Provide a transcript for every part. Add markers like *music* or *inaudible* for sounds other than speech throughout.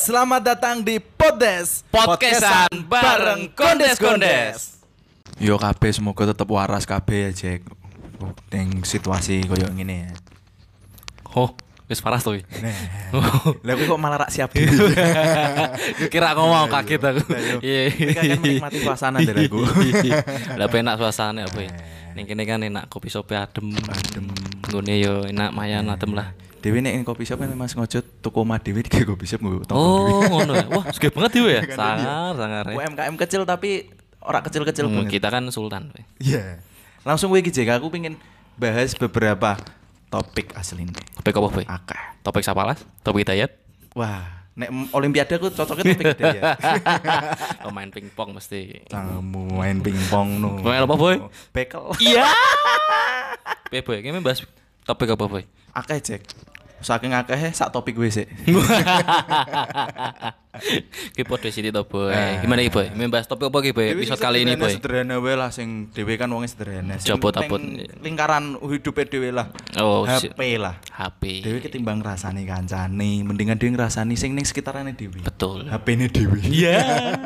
Selamat datang di Podes Podcastan bareng Kondes-Kondes. Yo kabeh semoga tetep waras kabeh ya Jack. Ning situasi koyo ngene ya. Oh, wis paras tuh. *laughs* Lah kowe kok malah rak siap *laughs* Kira ngomong kaget aku. Lah. Iya. Ini kan menikmati suasana dari aku. *laughs* Lah penak suasana apa ya? Ning kene kan enak kopi sope adem. Adem. Nggone yo enak mayan adem lah. Dewi nek kopi shop kan Mas Ngojo toko omah Dewi di kopi shop nggo Oh, *laughs* ngono ya. Wah, sugih banget ya. Kan Sangar, sangar. ya. UMKM kecil tapi ora kecil-kecil Hmm, banget. kita kan sultan. Iya. Langsung gue Jack aku pengen bahas beberapa topik asli ini. Topik apa, Boy? Akeh. Topik Sapalas? Topik Hidayat? Wah, nek olimpiade aku cocoknya topik ya. *laughs* Oh, main pingpong mesti. Kamu main pingpong no. Main apa, Boy? Bekel. Iya. *laughs* Boy? Kene bahas topik apa, Boy? Akeh Jack. Saking akeh sak topik gue *laughs* sih. *laughs* Ki podo sini to, Boy. Eh. Gimana ki, Boy? Membahas topik apa ki, Boy? Episode kali ini, Boy. Sederhana wae lah sing dhewe kan wong sederhana. Jabot penting abot. Lingkaran hidupe dhewe lah. Oh, HP lah. HP. Dewi ketimbang ngrasani kancane, mendingan dhewe ngrasani sing ning sekitarane dhewe. Betul. HP-ne dhewe. Iya.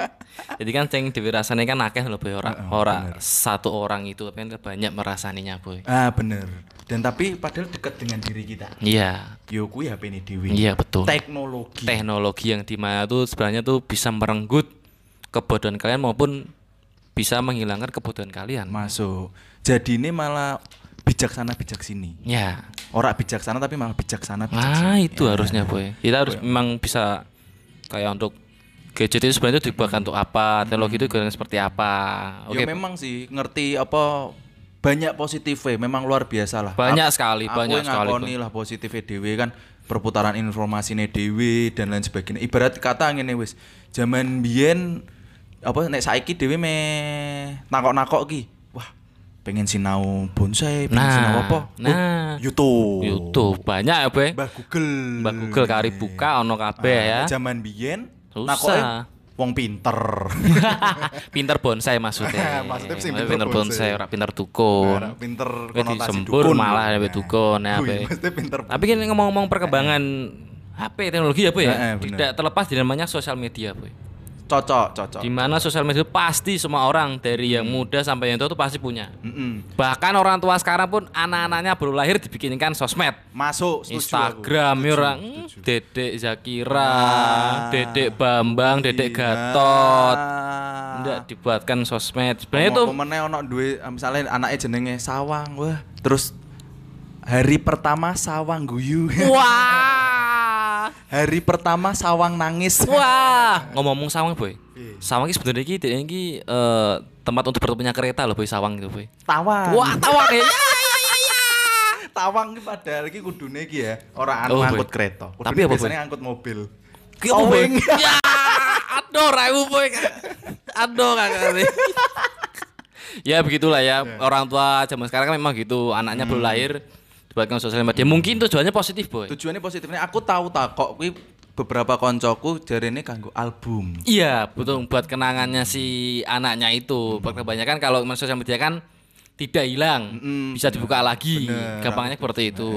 *laughs* Jadi kan sing dhewe rasane kan akeh lho, Boy. Ora ora satu orang itu tapi kan banyak merasaninya, Boy. Ah, bener. Dan tapi padahal dekat dengan diri kita. Iya. Yo kuwi HP-ne dhewe. Iya, betul. Teknologi. Teknologi yang di mana tuh sebenarnya tuh bisa merenggut kebodohan kalian maupun bisa menghilangkan kebodohan kalian. Masuk. Jadi ini malah bijaksana bijak sini. Ya. Ora bijaksana tapi malah bijaksana bijak Nah, sini. itu harusnya, Boy. Kita harus memang bisa kayak untuk gadget itu sebenarnya dibuatkan untuk apa, teknologi itu digunakan seperti apa. Ya Oke. memang sih ngerti apa banyak positifnya, memang luar biasa lah. Banyak sekali, aku banyak sekali, ngakoni lah positifnya dewe kan perputaran informasinya dewe dan lain sebagainya. Ibarat kata ngene wis, zaman biyen apa nek saiki dewe me nakok-nakok ki. Wah, pengen sinau bonsai, pengen Nah, sinau apa? Oh, nah. YouTube. YouTube banyak ya, Boy. Mbah Google. Mbak Google kari buka ono kabeh Ah, ya. Zaman biyen Susah. Wong pinter. *laughs* pinter bonsai maksudnya. *laughs* Maksudnya sing Maksudnya pinter pinter bonsai. ora pinter dukun. Ora pinter konotasi dukun. malah Nah. dukun ya, Wih, Boy. maksudnya pinter. Tapi kan ngomong-ngomong perkembangan HP teknologi ya, Eh, eh, ya. bener. Tidak terlepas di namanya sosial media, Boy. Cocok, cocok. Di mana sosial media itu pasti semua orang dari yang muda sampai yang tua itu pasti punya. Mm-mm. Bahkan orang tua sekarang pun anak-anaknya baru lahir dibikinkan sosmed. Masuk, setuju Instagram ya orang setuju. Dedek Zakira, Ah, Dedek Bambang, Dedek iya. Gatot. Enggak dibuatkan sosmed. Sebenarnya itu ono duwe misalnya anaknya jenenge Sawang, wah. Terus hari pertama Sawang guyu. wah. Hari pertama Sawang nangis. Wah, ngomong-ngomong Sawang, Boy. Iya. Sawang ini sebenarnya ini, eh, tempat untuk bertemunya kereta loh, Boy, Sawang itu, Boy. Tawang. Wah, Tawang ya. Tawang ki padahal ki kudune ki ya, ora anu Oh, ngangkut Boy. kereta. Kudune Tapi apa, Boy? biasanya ngangkut mobil. Ki apa, Boy? Ya, aduh, raimu, Boy. Aduh, kakak. ya begitulah ya orang tua zaman sekarang kan memang gitu anaknya Hmm. baru lahir dibuatkan sosial media mungkin tujuannya positif boy Tujuannya positifnya aku tahu tak kok kuwi beberapa koncoku jarene kanggo album. Iya, betul buat kenangannya si anaknya itu. Kebanyakan kalau main sosial media kan tidak hilang, Mm-mm, bisa dibuka lagi. Bener. Gampangnya seperti itu.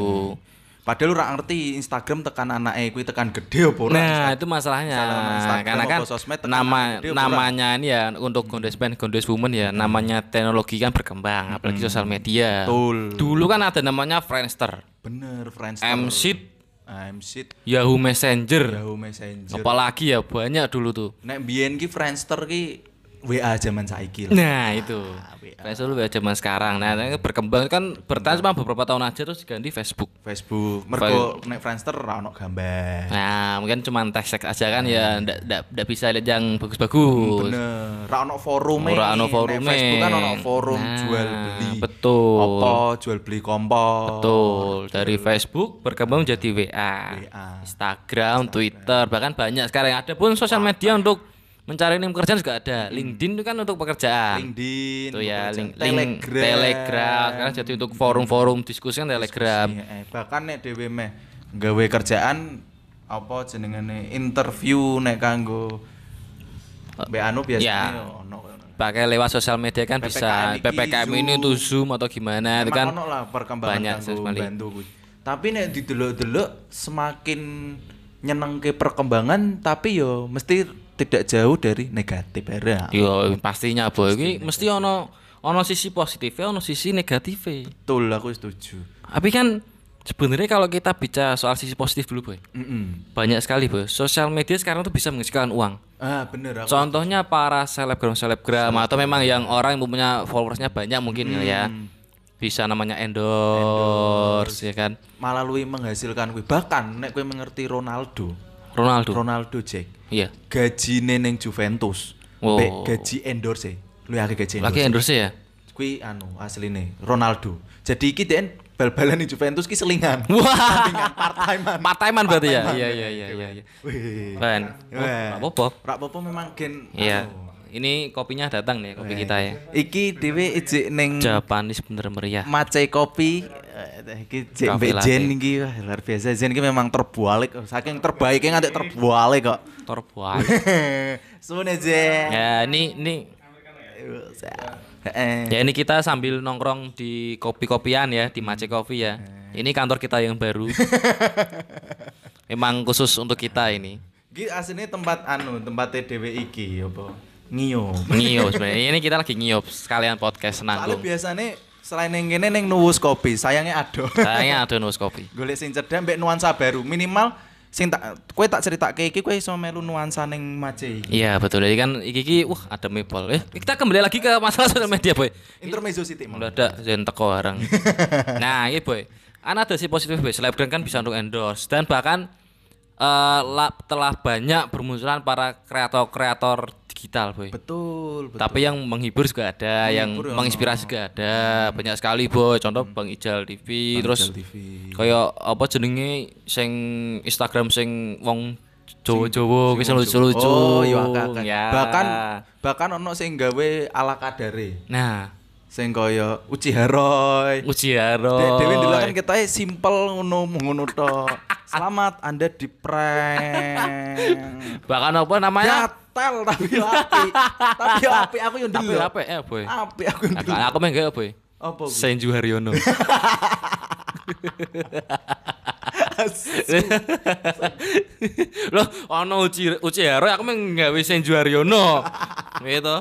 Padahal ora ngerti Instagram tekan anake kuwi tekan gede apa ora. Nah, itu masalahnya. Instagram Karena kan sosmed, nama gede namanya ini ya untuk Gondes Band, Gondes Woman ya, namanya teknologi kan berkembang, apalagi sosial media. Betul. Dulu kan ada namanya Friendster, Bener, friends. Mseed, Mseed, Yahoo Messenger. Yahoo Messenger. Apalagi ya banyak dulu tuh. Nek biyen ki Friendster ki WA zaman saiki lah. Nah itu WA. Facebook ya zaman sekarang. Nah berkembang kan bertahan cuma beberapa tahun aja terus diganti Facebook. Facebook. Mergo nek Friendster ora ono gambar. Nah mungkin cuma teks teks aja kan ya ndak ndak ndak bisa lihat yang bagus-bagus. Bener. Ora ono forum Ora ono forume. Facebook kan ono forum Nah, jual beli. betul. Apa jual beli kompor. Betul. Dari Facebook berkembang menjadi WA, WA. Instagram, Twitter, bahkan banyak sekarang ada pun sosial media untuk mencari link pekerjaan juga ada. LinkedIn itu kan untuk pekerjaan. LinkedIn. Itu ya link, link Telegram. Sekarang jadi untuk forum-forum diskusi kan Telegram. Iya, eh, bahkan nek dhewe meh gawe kerjaan apa jenengane interview nek kanggo Mbak Anu biasanya Ya. ono. pakai lewat sosial media kan bisa PPKM iki, PPKM ini tuh Zoom atau gimana itu kan ono lah perkembangan banyak sekali. bantu kuwi. Tapi nek didelok-delok semakin nyenengke perkembangan tapi yo mesti tidak jauh dari negatif ya. Yo pastinya boy, iki mesti ono ono sisi positifnya, ono sisi negatifnya. Betul aku setuju. Tapi kan sebenarnya kalau kita bicara soal sisi positif dulu boy, Mm-mm. banyak sekali boy. Sosial media sekarang tuh bisa menghasilkan uang. Ah bener aku. Contohnya para selebgram selebgram atau memang yang orang yang punya followersnya banyak mungkin ya. Bisa namanya endorse, ya kan. Malah luwih menghasilkan kuwi. Bahkan nek kowe mengerti Ronaldo, Ronaldo. Ronaldo Jack. Iya. Gajine ning Juventus. Oh. Gaji endorse. Luwih akeh gaji Lagi endorse. endorse ya. Kuwi anu asline Ronaldo. Jadi iki den bal-balan di Juventus ki selingan. *laughs* Wah. Sampingan part-timean. Part-timean berarti ya. Iya iya iya iya. iya. Wih. Nggak apa-apa. Rak apa memang gen Iya. anu. Ini kopinya datang nih, kopi Weh. kita ya. Iki dhewe ijik ning Japanis bener meriah. Mace kopi eh, iki jek Cafe mbek latte. Jen iki wah, luar biasa Jen iki memang terbalik saking terbaiknya nganti terbalik kok. Terbuat. *laughs* Sune Jen. ya ini ini Heeh. ya ini kita sambil nongkrong di kopi-kopian ya di Mace Coffee ya. Ini kantor kita yang baru. *laughs* Memang khusus untuk kita ini. Iki asline tempat anu, tempat dhewe iki apa? Ngio. Ngiyop sebenarnya. Ini kita lagi ngiyop sekalian podcast Soalnya senanggung. biasanya selain yang kene ning nuwus kopi, sayangnya ado. Sayangnya ada nus *laughs* kopi. Golek sing cedhak mbek nuansa baru. Minimal sing tak kowe tak ceritake iki kowe iso melu nuansa ning Mace iki. Iya betul. Jadi kan iki iki wah ada mepol. Eh kita kembali lagi ke masalah sosial media boy. Intermezzo City. Mang. Mendadak jen teko barang. *laughs* nah, ini boy. Ana ada si positif boy. Selebgram kan bisa untuk endorse dan bahkan eh, la- telah banyak bermunculan para kreator-kreator digital boy. Betul, betul. Tapi yang menghibur juga ada, yang Menghibur ya, menginspirasi juga ada. Banyak sekali boy. Contoh Bang Ijal TV, terus TV. kayak apa jenenge sing Instagram sing wong Jawa-Jawa wis lucu-lucu. Oh, iya. Ya. Bahkan bahkan ono sing gawe ala kadare. nah, Sing kaya Uci Haroy. Uji Haro. Dek Dewi dulu kan kita simple ngono ngono tok. Selamat Anda di prank. Bahkan apa namanya? Gatel tapi *laughs* api. tapi *laughs* api aku yang Tapi dulu. apa ya, boy? Api aku yang dulu. Aku, main gak boy. Apa? Bu? Senju Haryono. *laughs* Loh, ono Uci Uci Haro aku main gawe Senju Haryono. Gitu.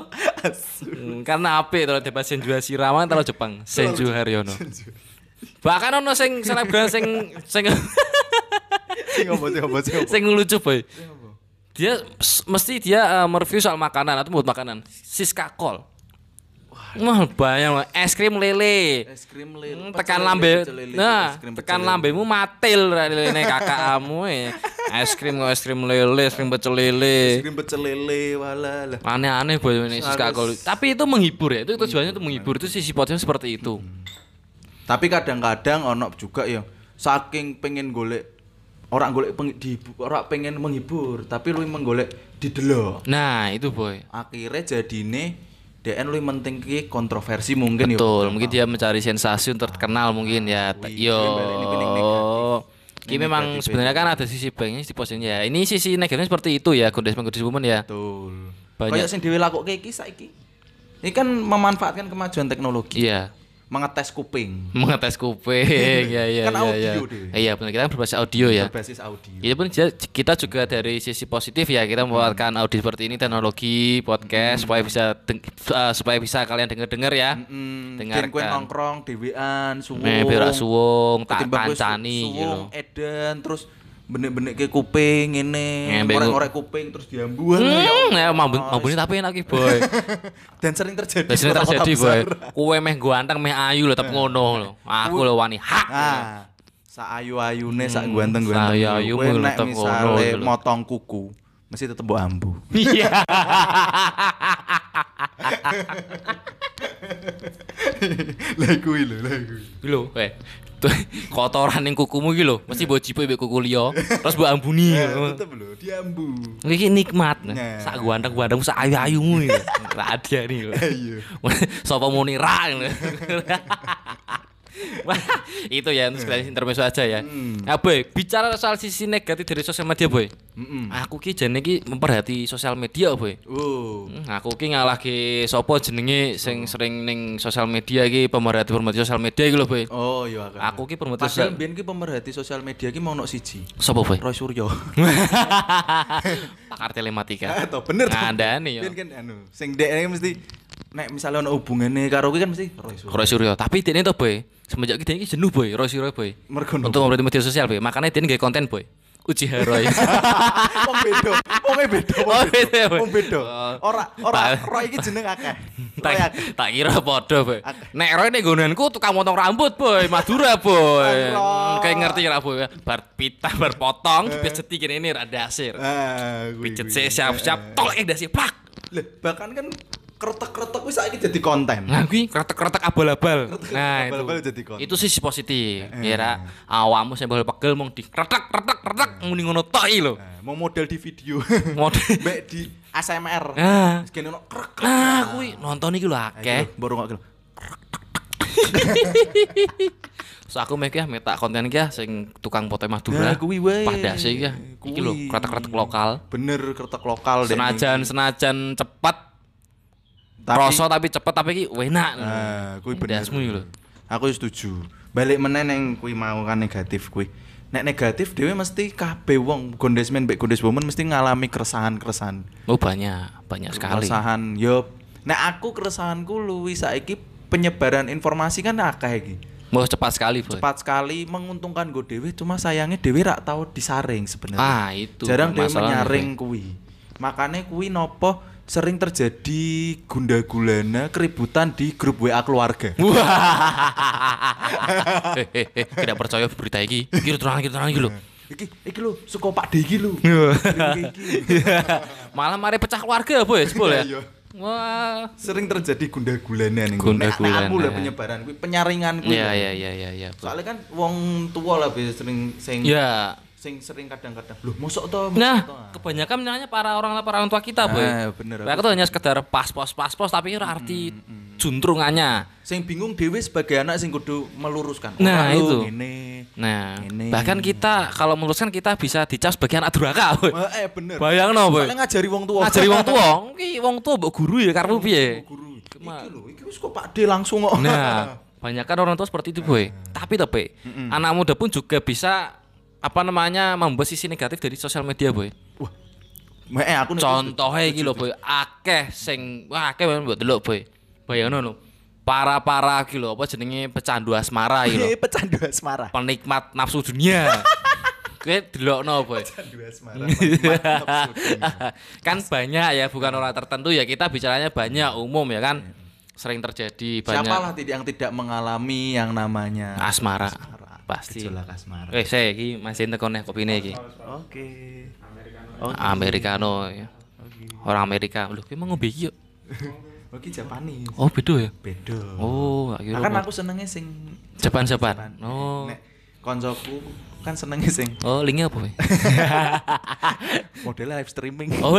Hmm, karena apik to debat Senju Siraman terlalu Jepang. Senju Haryono. Bahkan ono sing selebgram sing sing Sing apa sing apa sing apa? sing lucu boy. Dia mesti dia eh, mereview soal makanan atau buat makanan. Siska Kol. Wah, banyak es krim lele. Es krim lele. Hmm, tekan lambe. lele, Nah, tekan lambemu matil lele kakakmu ya. Es krim kok es krim lele, es krim pecel lele. Es krim pecel lele wala. Aneh-aneh boy ini Siska Kol. Tapi itu menghibur ya. Itu tujuannya itu menghibur. Itu sisi positifnya seperti itu. Tapi kadang-kadang ono juga ya saking pengen golek orang golek peng, dihibur, orang pengen menghibur, tapi lu menggolek didelok. Nah, itu boy. Akhirnya jadine DN lu penting ki kontroversi mungkin. Betul, mungkin dia mencari sensasi untuk terkenal mungkin ya. Wih, Yo. ini balik ini memang sebenarnya kan ada sisi baiknya sisi positifnya ya. Ini sisi negatifnya seperti itu ya, Godes Godes Woman ya. Betul. Banyak. Kayak dhewe lakoke iki saiki. Ini kan memanfaatkan kemajuan teknologi, Iya. Mengetes kuping, Mengetes kuping. *laughs* ya ya Kan ya. audio ya. deh. Iya, benar kita kan berbasis audio ya. berbasis audio. Itu pun dia- kita juga dari sisi positif ya kita membuatkan audio seperti ini teknologi podcast supaya bisa deng- eh, supaya bisa kalian dengar-dengar ya. Hmm, Dengarkan. ben kowe nongkrong dhewean, suwung. Nih, biar suwung tak kancani gitu. suwung, edan terus benek-benek ke kuping ini, ngorek-ngorek kuping terus diambuan. Hmm, ya mabun mabun tapi enak boy. *laughs* Dan sering terjadi. Dan sering terjadi boy. Kue meh ganteng meh ayu lho tapi ngono lho. Aku lho wani hak. Ah, sa ayu-ayune sak Hmm, sa ayu-ayumu Kowe lho, nek tetep ngono misale gitu lho. motong kuku, mesti tetep mbok ambu. *laughs* Iya. *laughs* Lah kuwi lho, lah *laughs* kotoran ning kukumu iki lho, mesti mbok jipe mbek kuku liya, terus mbok ambuni. *laughs* Tetep lho, diambu. Iki nikmat. Nah. Sak ganteng-ganteng sak ayu-ayumu iki. *laughs* Lah ada nih lho. Iya. Ngono. Wah, *laughs* itu ya untuk sekalian intermezzo aja ya. Nah, Boy, bicara soal sisi negatif dari sosial media, Boy. Mm-mm. Aku ki jane ki memperhati sosial media, Boy. Oh. Hmm, aku ki ngalahke sapa jenenge sing sering ning sosial media iki pemerhati pemerhati sosial media lho, Boy. Oh iya. Aku ki pemerhati Padahal sosial biyen ki pemerhati sosial media ki mau ono siji. sapa, Boy? Roy Suryo. *laughs* *laughs* Pakar telematika. Atau bener to. Ngandani ya. Biyen kan anu, sing dek mesti nek misalnya ono hubungane karo kuwi kan mesti Roy Suryo. Roy Suryo, tapi dia to, Boy. Semenjak kita ini jenuh, Boy. Roy Suryo, Boy. Mergo Untuk memperhati media sosial, Boy. Makanya dia nggak konten, Boy. Uji Roy. *laughs* Wong beda, wong beda, Oh, wong beda, beda. Oh. Ora ora. Roy iki jeneng akeh. *laughs* Tak, tak kira podo, Boy. Nek Roy nek gonanku tukang motong rambut, Boy. Madura, Boy. Kayak ngerti ra, Boy. Bar pita, bar potong, pijet kene ini rada asir. Kuwi, Pijet siap-siap, tolak dasi plak. Lah, bahkan kan kretek-kretek wis saiki jadi konten. Nah, kuwi kretek-kretek abal-abal. Nah, itu. abal-abal jadi konten. Itu sisi positif. Kira awakmu sing bakal pegel mung di kretek kretek kretek muni ngono tok iki lho. Nah, mau model di video. Model. *laughs* Mbak di ASMR. Ah. Wis kene ono krek. Nah, kuwi nonton iki lho akeh. Baru ngok *laughs* So aku mek ya meta konten iki ya sing tukang foto Madura. Nah, kuwi wae. Pada sih ya. Iki lho kretek-kretek lokal. Bener kretek lokal deh. Senajan senajan cepat Tapi- Rasa tapi cepet tapi iki enak. Ah, kuwi bener. Dasmu iki lho. Aku setuju. Balik meneh neng kuwi mau kan negatif kuwi. Nek negatif dhewe mesti kabeh wong gondesmen mbek gondes woman mesti ngalami keresahan-keresahan. Oh banyak, banyak sekali. Keresahan yo. Nek aku keresahanku luwi saiki penyebaran informasi kan akeh iki. Mau cepat sekali, Boy. Cepat sekali menguntungkan gue dewe cuma sayangnya dewe rak tahu disaring sebenarnya. Ah, itu Jarang dewe masalahnya, menyaring kuwi. Makanya kuwi nopo sering terjadi gunda-gulana keributan di grup WA keluarga. *laughs* Tidak percaya berita. Iki lho, terang iki terang lho. iki iki lho suka Pak D iki. *laughs* Iki, iki. Malah mari pecah keluarga, Boy, sebul ya. Iya. Wah. Sering terjadi gunda-gulana nih. Gunda-gulana. Nek aku lah penyebaran penyaringan. Iya, iya, iya, iya, iya. Soalnya kan wong tua lah biasa sering sing Ya. Sing sering kadang-kadang loh mosok to mosok Nah, to?" kebanyakan namanya para orang para orang tua kita, Boy. Ah, bener. Mereka tuh hanya sekedar pas-pos pas-pos tapi ora arti juntrungannya. sing bingung dewe sebagai anak sing kudu meluruskan Nah, itu. ngene Nah, Ini. bahkan kita kalau meluruskan kita bisa dicap sebagai anak durhaka, Boy. Eh bener Bayangno, Boy. Soalnya ngajari wong tua Ngajari wong tua, *laughs* iki wong tua mbok guru ya karepmu piye? guru iki lho iki wis kok Pak D langsung kok Nah, banyak kan orang tua seperti itu, boy. Tapi tapi anak muda pun juga bisa apa namanya membuat sisi negatif dari sosial media, boy. wah eh aku Contohnya iki lho, boy. Akeh sing wah akeh men mbok delok, boy. Bayangno lho. Para-para iki lho, apa jenenge pecandu asmara iki lho. Eh, *laughs* pecandu asmara Penikmat nafsu dunia. *laughs* Boy. pecandu asmara Mantap, sudah. *laughs* kan banyak ya, bukan orang tertentu ya. Kita bicaranya banyak umum ya kan. Sering terjadi banyak siapalah yang tidak mengalami yang namanya asmara. Asmara. Pasti. gejolak asmara Eh, saya iki masih tekan nek kopine iki. oke Americano ya. Orang Amerika. Loh, emang ngombe iki yo. *laughs* oke Japanis Oh, beda ya. beda Oh, tak Nah, kan aku senengnya sing Japan-Japan. Oh. nek koncoku kan senengnya sing *laughs* Oh, linknya apa, Boy? *laughs* modelnya live streaming Oh,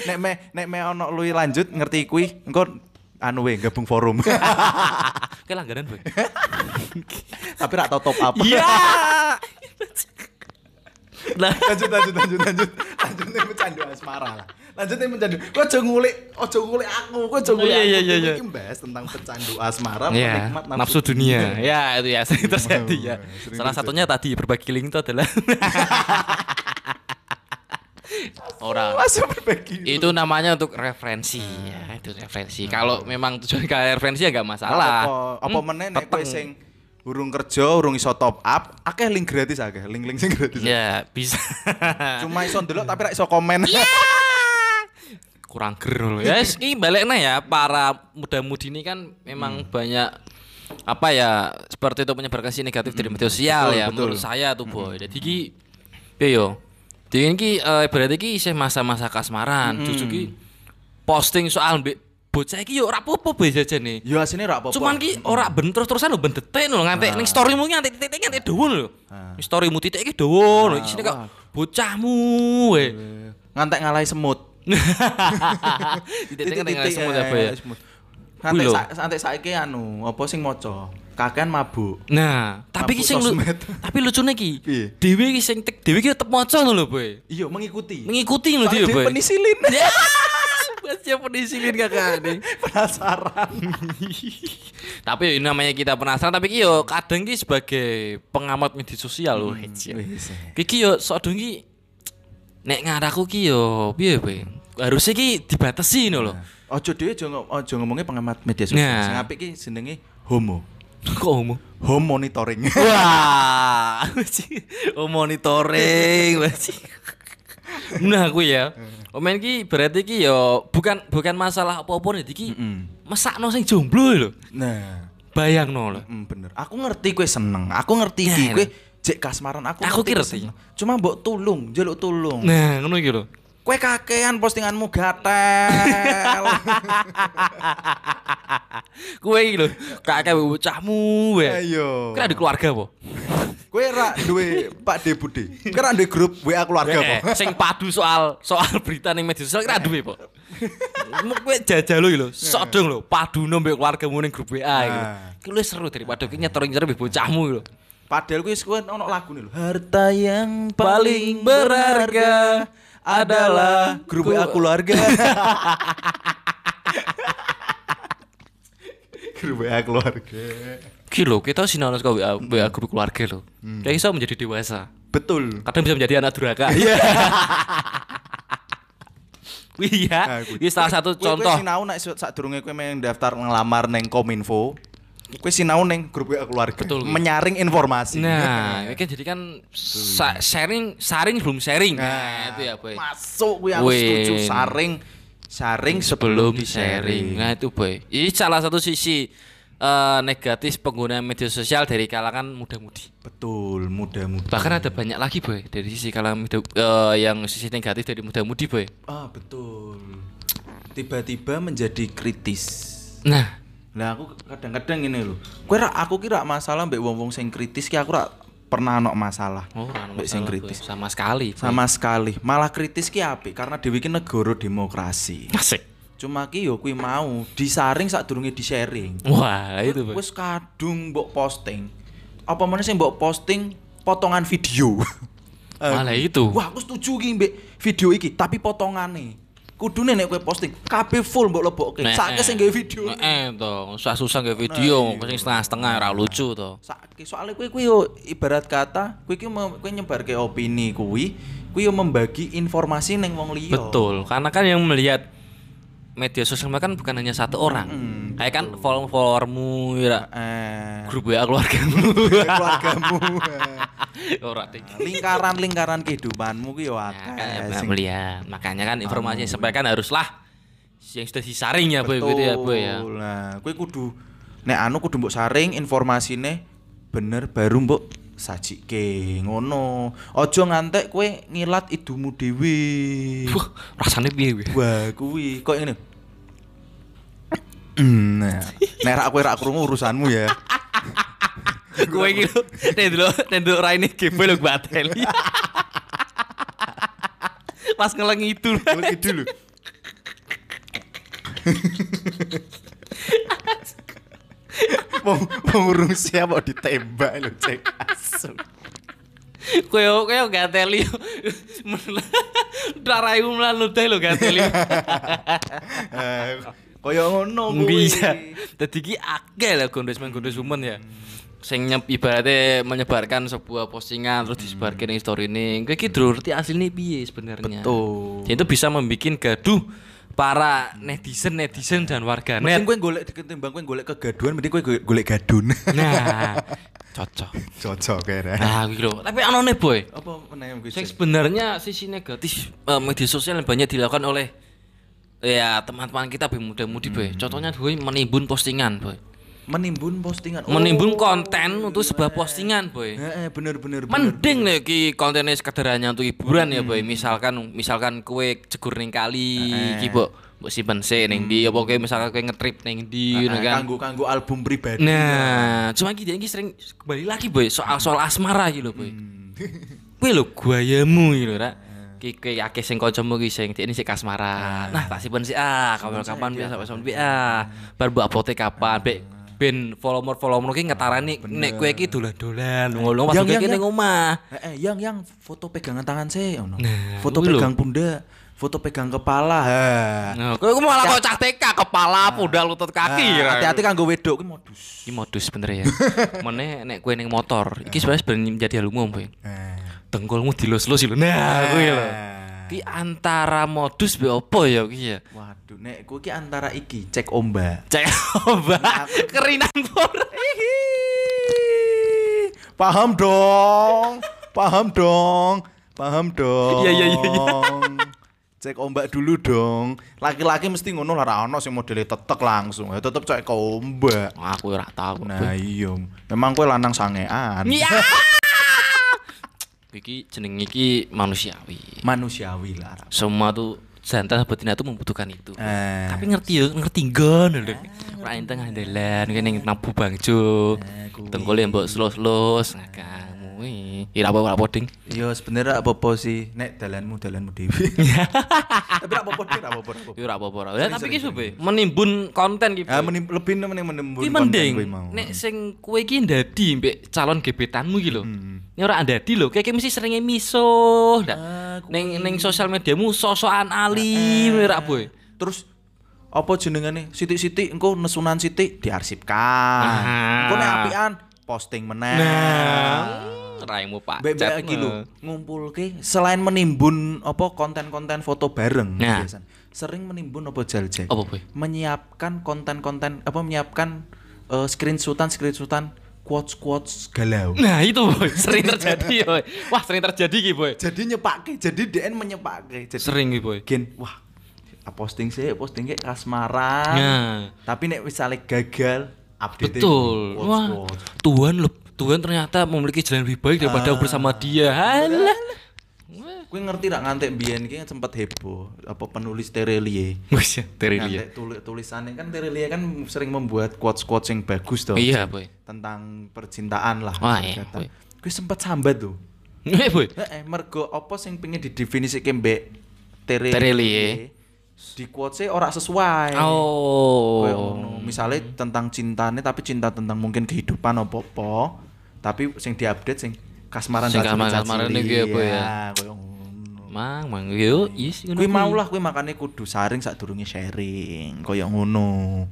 nek me nek me ono luwih lanjut ngerti kuwi engko anu we gabung forum Kayak langganan, Boy. Tapi rak tau top up Iya. Lah, *laughs* lanjut lanjut lanjut lanjut. Lanjut nih pecandu asmara lah. Lanjut nih pecandu kok aja ngulik aja ngulik aku kok aja ngulik Iya, iya, iya, iya. Bahas tentang pecandu asmara ya, penikmat nafsu dunia. Ya, itu ya sering terjadi ya. sering Salah satunya tadi berbagi link itu adalah *laughs* orang. Itu namanya untuk referensi ya itu referensi. Kalau memang tujuan ke referensi ya nggak masalah. Apa apa Hmm, meneh sing urung kerja urung iso top up akeh link gratis akeh link-link sing gratis. Ya bisa. Cuma iso ndelok tapi rak iso komen. Iya. kurang ger loh ya yes, ini baliknya ya para muda-mudi ini kan memang Hmm. banyak apa ya seperti itu menyebarkan sisi negatif dari media sosial Betul, ya betul. menurut saya tuh boy. Jadi ki yo? Jadi ki eh, berarti ki isih masa-masa kasmaran. Cucu ki posting soal mbek bocah iki yo ora apa-apa boy jajan nih yo asine rak apa-apa Cuman ki ora ben terus-terusan lho ben detik lho nganti ning storymu ki nganti titik nganti dawa lho. Ah. Storymu titik iki dawa lho. Ah, Isine kok bocahmu we. ngantek ngalahi semut *laughs* Titik ngalih semut apa ya. Lho. sa nanti saiki anu apa sing maca kakean mabuk. Nah, tapi ki sing tapi lucune ki. Dhewe ki sing dhewe ki tetep maca lho, Boy. Iya, mengikuti. Mengikuti Pak dhewe, Boy. penisilin. *laughs* Ya, baca penisilin kakak nih. Penasaran. *laughs* tapi ya namanya kita penasaran tapi ki yo kadang ki sebagai pengamat media sosial loh. Wis. Ki yo sok dong ki nek ngaraku ki yo piye piye. Harusnya ki dibatasi ngono lho. Ojo dhewe aja ngom- aja ngomongnya pengamat media sosial. Nah. Sing apik ki jenenge homo. *laughs* Kok ngomong? Home monitoring. Wah, *laughs* oh monitoring masih. *laughs* Nah aku ya. Omen ki berarti ki yo bukan bukan masalah apa-apa nih iki. Mm. Mesakno sing jomblo lho. Nah, Bayangno lho. mm, bener. Aku ngerti kowe seneng. Aku ngerti Ya, iki ya. kowe jek kasmaran aku. Aku ki ngerti. seneng. Cuma mbok tulung, njaluk tulung. Nah, ngono iki lho. Kowe kakean postinganmu gatel. *laughs* Iki lho, kakek bocahmu wae. Ayo. Kira ada keluarga apa? Kowe ra duwe Pak De Bude. Kowe ra duwe grup WA keluarga Eh, apa? sing padu soal soal berita ning media sosial kira duwe apa? Kowe jajal lho lho, sok dong lho, padu mbek keluargamu ning grup WA iki. Nah. Ki luwih seru daripada ki nyetor-nyetor mbek bocahmu lho. Padahal kuwi kowe ono lagune lho. Harta yang Paling berharga adalah grup WA keluarga. *laughs* grup WA keluarga. Ki lho, kita sinau ke WA, WA grup keluarga lho. Kayak iso menjadi dewasa. Betul. Kadang bisa menjadi anak durhaka. Iya. *laughs* Iya, kuwi. ini salah satu contoh. Kowe sinau nek sadurunge kowe main daftar ngelamar neng Kominfo. Kowe sinau neng grup WA keluarga. Betul. Menyaring informasi. Nah, *laughs* ini kan jadi kan sa- sharing, sharing belum sharing. Nah, Nah, itu ya, boy. Masuk aku Win. setuju saring saring Sebelum sebelum di sharing. Nah, itu boy. Ini salah satu sisi eh, negatif pengguna media sosial dari kalangan muda-mudi. Betul, muda-muda. Bahkan ada banyak lagi boy dari sisi kalangan muda, eh, yang sisi negatif dari muda-mudi boy. Ah, betul. Tiba-tiba menjadi kritis. Nah, Nah, aku kadang-kadang ini loh. Rak aku kira masalah mbek wong-wong sing kritis ki aku rak pernah ono masalah. oh, masalah, sing boy. kritis. sama sekali. boy. Sama sekali. Malah kritis ki apik karena dhewe ki negara demokrasi. Asik. Cuma ki yo kuwi mau disaring sadurunge di-sharing. Wah, itu. Wis kadung mbok posting. Apa meneh sing mbok posting potongan video. *laughs* Malah itu. Wah, aku setuju ki mbek video iki, tapi potongane. Kudune nek kowe posting kabeh full mbok lebokke. Nah, Sakke eh. sing gawe video. Nah, eh toh, susah-susah nge video, Nah, sing setengah-setengah ora lucu toh. Sakke soalnya kowe kuwi yo ibarat kata kowe ki mem- kowe nyebarke opini kuwi, kuwi yo membagi informasi ning wong liya. Betul, karena kan yang melihat media sosial kan bukan hanya satu orang. Mm, Kayak kan follower-followermu ya Eh, grup WA keluargamu. *laughs* keluargamu. Ora. Lingkaran-lingkaran kehidupanmu ki yo Nah, akeh. kan melihat. Makanya kan informasi yang disampaikan haruslah yang sudah disaring ya, Boy, gitu ya, Boy ya. Nah, kowe kudu nek anu kudu mbok saring informasine bener baru mbok sajike ngono. Aja ngantek kowe ngilat idumu dhewe. Wah, rasanya piye kuwi? Wah, kuwi kok ngene. Nah, nek rak kowe rak krungu urusanmu ya. Kowe iki lho, nek delok nek delok raine lho bateli. *laughs* Pas ngeleng itu. Lagi dulu. *laughs* Mau mau urung siap kok ditembak lho cek asu. Kowe kowe gak teli. Darahmu mlalu teh lho gak teli. *laughs* Kaya ngono kuwi. Bisa. Dadi ki akeh lah gondes-gondes woman ya. Sing nyep ibaratnya menyebarkan sebuah postingan terus disebarkan ning story ning. Kowe ki ngerti asline piye sebenarnya. Betul. Itu bisa membuat gaduh para netizen netizen dan warganet. Mending kowe golek ketimbang kowe golek kegaduhan mending go- golek gadun. Nah, *laughs* cocok. Cocok kira. Nah, gitu. Tapi anone boy. Apa kuwi? Yang sebenarnya sisi negatif eh, media sosial yang banyak dilakukan oleh ya teman-teman kita boy muda-mudi boy. Contohnya boy menimbun postingan boy. Menimbun postingan. Oh. Menimbun konten untuk sebuah postingan boy. Heeh, bener bener bener. Mending nih ki kontennya sekedar hanya untuk hiburan ya boy. Misalkan misalkan kue jegur ning kali ki mbok mbok simpen sik ning ndi apa kowe misalkan kowe ngetrip ning ndi ngono Heeh, kan. Kanggo kanggo album pribadi. Nah, cuma kita ini sering kembali lagi boy soal soal asmara gitu boy. Kowe lho guayamu gitu ra. Ki kowe akeh sing kancamu ki sing ini sik kasmaran. Nah, tak simpen sik ah kapan-kapan biasa sampean bi ah. Bar mbok upload kapan bek ben follower-follower ki ngetarani nek kowe iki dolan-dolan ngono pas kowe iki ning omah. Eh, eh, yang yang foto pegangan tangan ono. Nah, foto kuwi lho. pegang pundak, foto pegang kepala. Ha. Nah, kowe ku malah kok cah TK kepala, pundak, lutut, kaki. Ah. Hati-hati kanggo wedok ki modus. Iki modus bener ya. *laughs* Mene nek kowe ning motor, iki sebenarnya sebenarnya menjadi hal umum, Boy. Eh. Dengkulmu dilus-lus lho. Nah, kuwi lho. Ki antara modus be opo ya ki ya? Waduh, nek kowe ki antara iki cek ombak. Cek ombak kerinan pur. Paham dong. Paham dong. Paham dong. Iya, iya, iya, iya. Cek ombak dulu dong. Laki-laki mesti ngono lah ra ono sing modele tetek langsung. Ya tetep cek ombak. Aku ora tahu. Nah iya. Memang kowe lanang sangean. Iya. Iki jeneng iki manusiawi. Manusiawi lah. Semua tuh jantan betina tuh membutuhkan itu. Eh. Tapi ngerti ya, ngerti nggon lho. Ora ing tengah dalan kene nabu bangjo. Eh, kuwi. Tenggole mbok slus-slus nah kamu iki. Ira apa ora poding. Iya sebenarnya apa-apa sih nek dalanmu dalanmu dhewe. *laughs* Tapi ra apa-apa dhewe, ra apa-apa. ra apa-apa. Yo ora apa-apa ora. Ya tapi ki supe menimbun konten ki. Ah menim, lebih mending menembun Ki konten mending kuwi mau. nek sing kowe iki ndadi mbek calon gebetanmu iki lho. Ini ora ndadi lho, kayak mesti seringe miso. Ah, Ning ning sosial mediamu sosokan alim ora boy. Terus apa jenengane? Sitik-sitik engko nesunan sitik diarsipkan. Ah. Engko nek apian posting meneh. Nah, raimu Pak. Bebek Chat, iki nah. lho, ngumpulke selain menimbun apa konten-konten foto bareng Nah. biasan. Sering menimbun apa jaljek. Apa boy? Menyiapkan konten-konten apa menyiapkan eh, screenshotan screenshotan quotes quotes galau. Nah, itu boy, *laughs* sering terjadi ya, *laughs* boy. Wah, sering terjadi ki boy. Jadi nyepake, jadi DN menyepake. Jadi Sering ki boy. gen wah posting sih posting kayak kasmaran Nah. tapi nek misalnya gagal update Betul. Wah, Tuhan loh, Tuhan ternyata memiliki jalan lebih baik daripada bersama dia. Halah. gue ngerti rak ngantek biyen ki sempat heboh apa penulis Terelie Wis ya, Terelia. ngantek tulis tulisannya kan Terelie kan sering membuat quotes quotes yang bagus tuh Iya, boy. tentang percintaan lah Wah, iya, gue sempat sambat tuh Eh, boy. eh mergo apa sing pengen didefinisikan mbek Terelie Terelie. di quotes ora sesuai Oh. Kayak. Misalnya tentang cintanya tapi cinta tentang mungkin kehidupan apa-apa. Tapi sing diupdate sing kasmaran Sing cacili. iki apa ya? kayak ngono. Mang, mang, yo, is, ngono Kuwi mau lah kuwi makane kudu saring sadurunge sharing kaya ngono.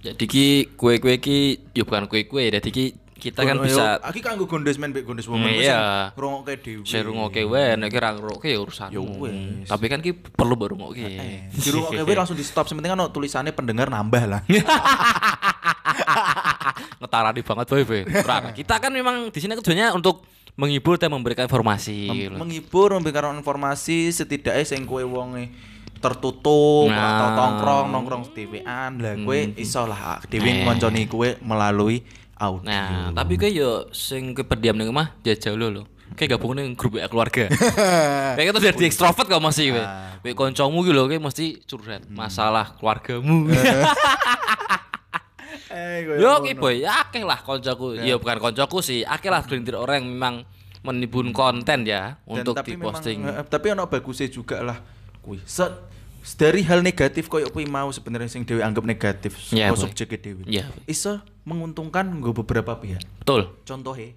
Jadi ki kue-kue ki yo bukan kue-kue, jadi ki kita kan bisa Aki kanggo gondes men mbek gondes woman Iya. Ngrungokke dhewe. share ngoke wae nek ora ngroke ya urusan. Ya. Tapi kan ki perlu baru. Eh, dirungokke wae langsung di stop sementing kan tulisannya pendengar nambah lah. *laughs* *laughs* Ngetarani banget boy, boy. Kita kan memang di sini tujuannya untuk menghibur dan memberikan informasi. Mem- gitu. menghibur memberikan informasi setidaknya sing kue wonge tertutup Nah. Hmm. atau tongkrong nongkrong dewean lah kue iso lah dewe Nah. kue melalui audio Nah, tapi kayak yo sing ke pendiam ning omah jajal lo lo. Kayak gabung ning grup WA keluarga. *laughs* kayak kita jadi ekstrovert kok masih we. Ah. We kancamu gitu loh, kayak mesti curhat masalah keluargamu. *laughs* eh, Yo ki boy, ya akeh lah koncoku. Ya bukan koncoku sih, akeh lah gelintir orang yang memang menimbun konten ya Dan untuk tapi memang- diposting. eh, tapi ono bagusnya juga lah kue set dari hal negatif koyo kuwi mau sebenarnya sing dewe anggap negatif Iya, yeah, boy. subjeknya dewe Iya. iso menguntungkan nggo beberapa pihak Betul. contohnya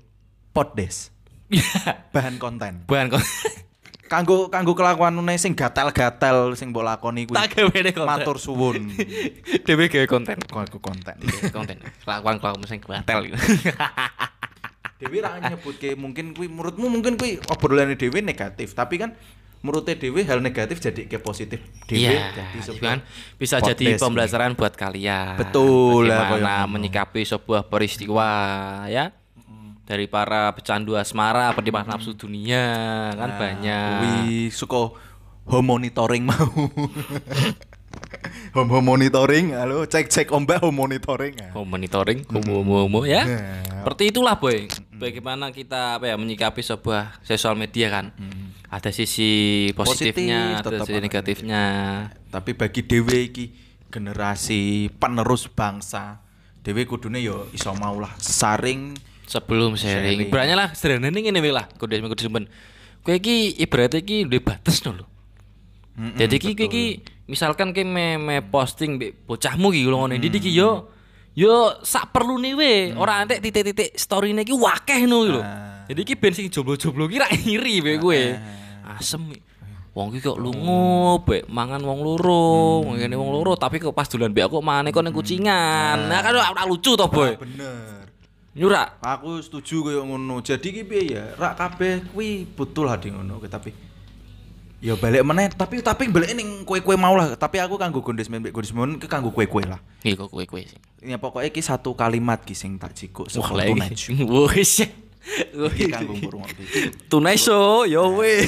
poddes *laughs* bahan konten Bukan kok. *laughs* kanggo kanggo kelakuanane sing gatel-gatel sing mbok lakoni kuwi Tak gawe konten. matur suwun *laughs* Dewe gawe konten. kanggo konten konten. Kelakuan kelakuan sing batel gitu. *laughs* Dewi ra nyebutke mungkin kuwi menurutmu mungkin kuwi obrolane Dewi negatif tapi kan menurutnya Dewi hal negatif jadi ke positif Dewi Iya, jadi sebuah kan bisa jadi pembelajaran buat kalian. Betul lah, Bagaimana kayak ngono. menyikapi sebuah peristiwa ya. Dari para pecandu asmara, penikmat nafsu dunia kan Nah, banyak. kuwi suka home monitoring mau home, home monitoring halo cek cek ombak home monitoring. Oh, monitoring, homo homo homo ya. Nah. Seperti itulah boy. Bagaimana kita apa ya menyikapi sebuah sosial media kan. Ada sisi positifnya, Positif, ada sisi negatifnya. tapi bagi Dewi iki generasi penerus bangsa Dewi kudune yo iso mau lah saring Sebelum sharing, Sharing. ibaratnya lah sederhana nih ngene wae lah, kudu kudu simpen. Kowe iki ibaratnya iki duwe batas no lho. Jadi ki ki ki misalkan ki me, me posting mbek bocahmu ki lho ngene iki ki yo Yo sak perlu nih we, ora antek titik-titik story iki wakeh no lho. Ah. Jadi iki ben sing jomblo-jomblo ki ra iri we kowe. Asem. Wong iki kok lunga be mangan wong loro, ngene wong loro tapi kok pas dolan be aku maneh kok ning kucingan. Nah kan ora lucu to, Boy. Bener. Nyurak. Aku setuju koyo ngono. Jadi ki piye ya? Rak kabeh kuwi betul lah di ngono ki, tapi ya balik meneh tapi tapi balik ning kue-kue mau lah tapi aku kanggo gondes mbek gondes mon ki kanggo kue-kue lah Iki kok kowe-kowe sih. ya pokoknya ki satu kalimat ki sing tak jikuk Wah, tunaj *laughs* Wis. iki kanggo rungok Tunai show, yo we.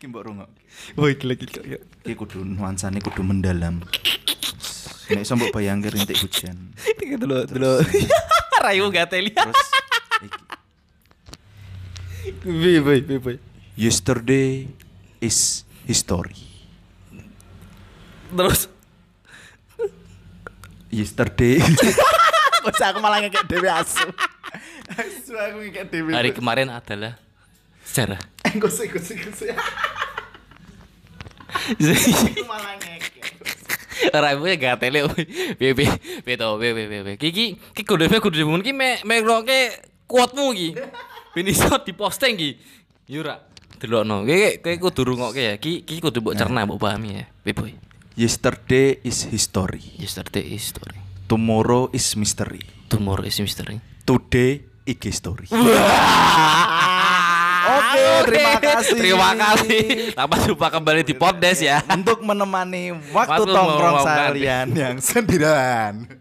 iki *laughs* mbok rungok Woi, gila gila. iki kudu nuansane kudu mendalam nek iso mbok bayangke rintik hujan. Iki dulu dulu. Rayu gateli. terus Bi bi bi bi. yesterday is history. Terus. Yesterday. *laughs* Kok aku malah ngekek dhewe asu. Asu aku ngekek dhewe. Hari kemarin adalah sejarah. engko sik sik sik malah ngekek Ora ibu gateli. Bi bi bi to bi bi bi. Kiki ki kudu kudu dimun ki me me roke kuatmu ki. Ben iso diposting ki. Yura. Delokno. Ki ki kudu rungokke ya. Ki ki kudu mbok cerna mbok pahami ya. Bi boy. yesterday is history Yesterday is story. tomorrow is mystery Tomorrow is mystery. today IG story *laughs* Oke, terima kasih. Terima kasih. Sampai jumpa kembali di podcast ya. untuk menemani waktu Waktu tongkrong seharian yang sendirian.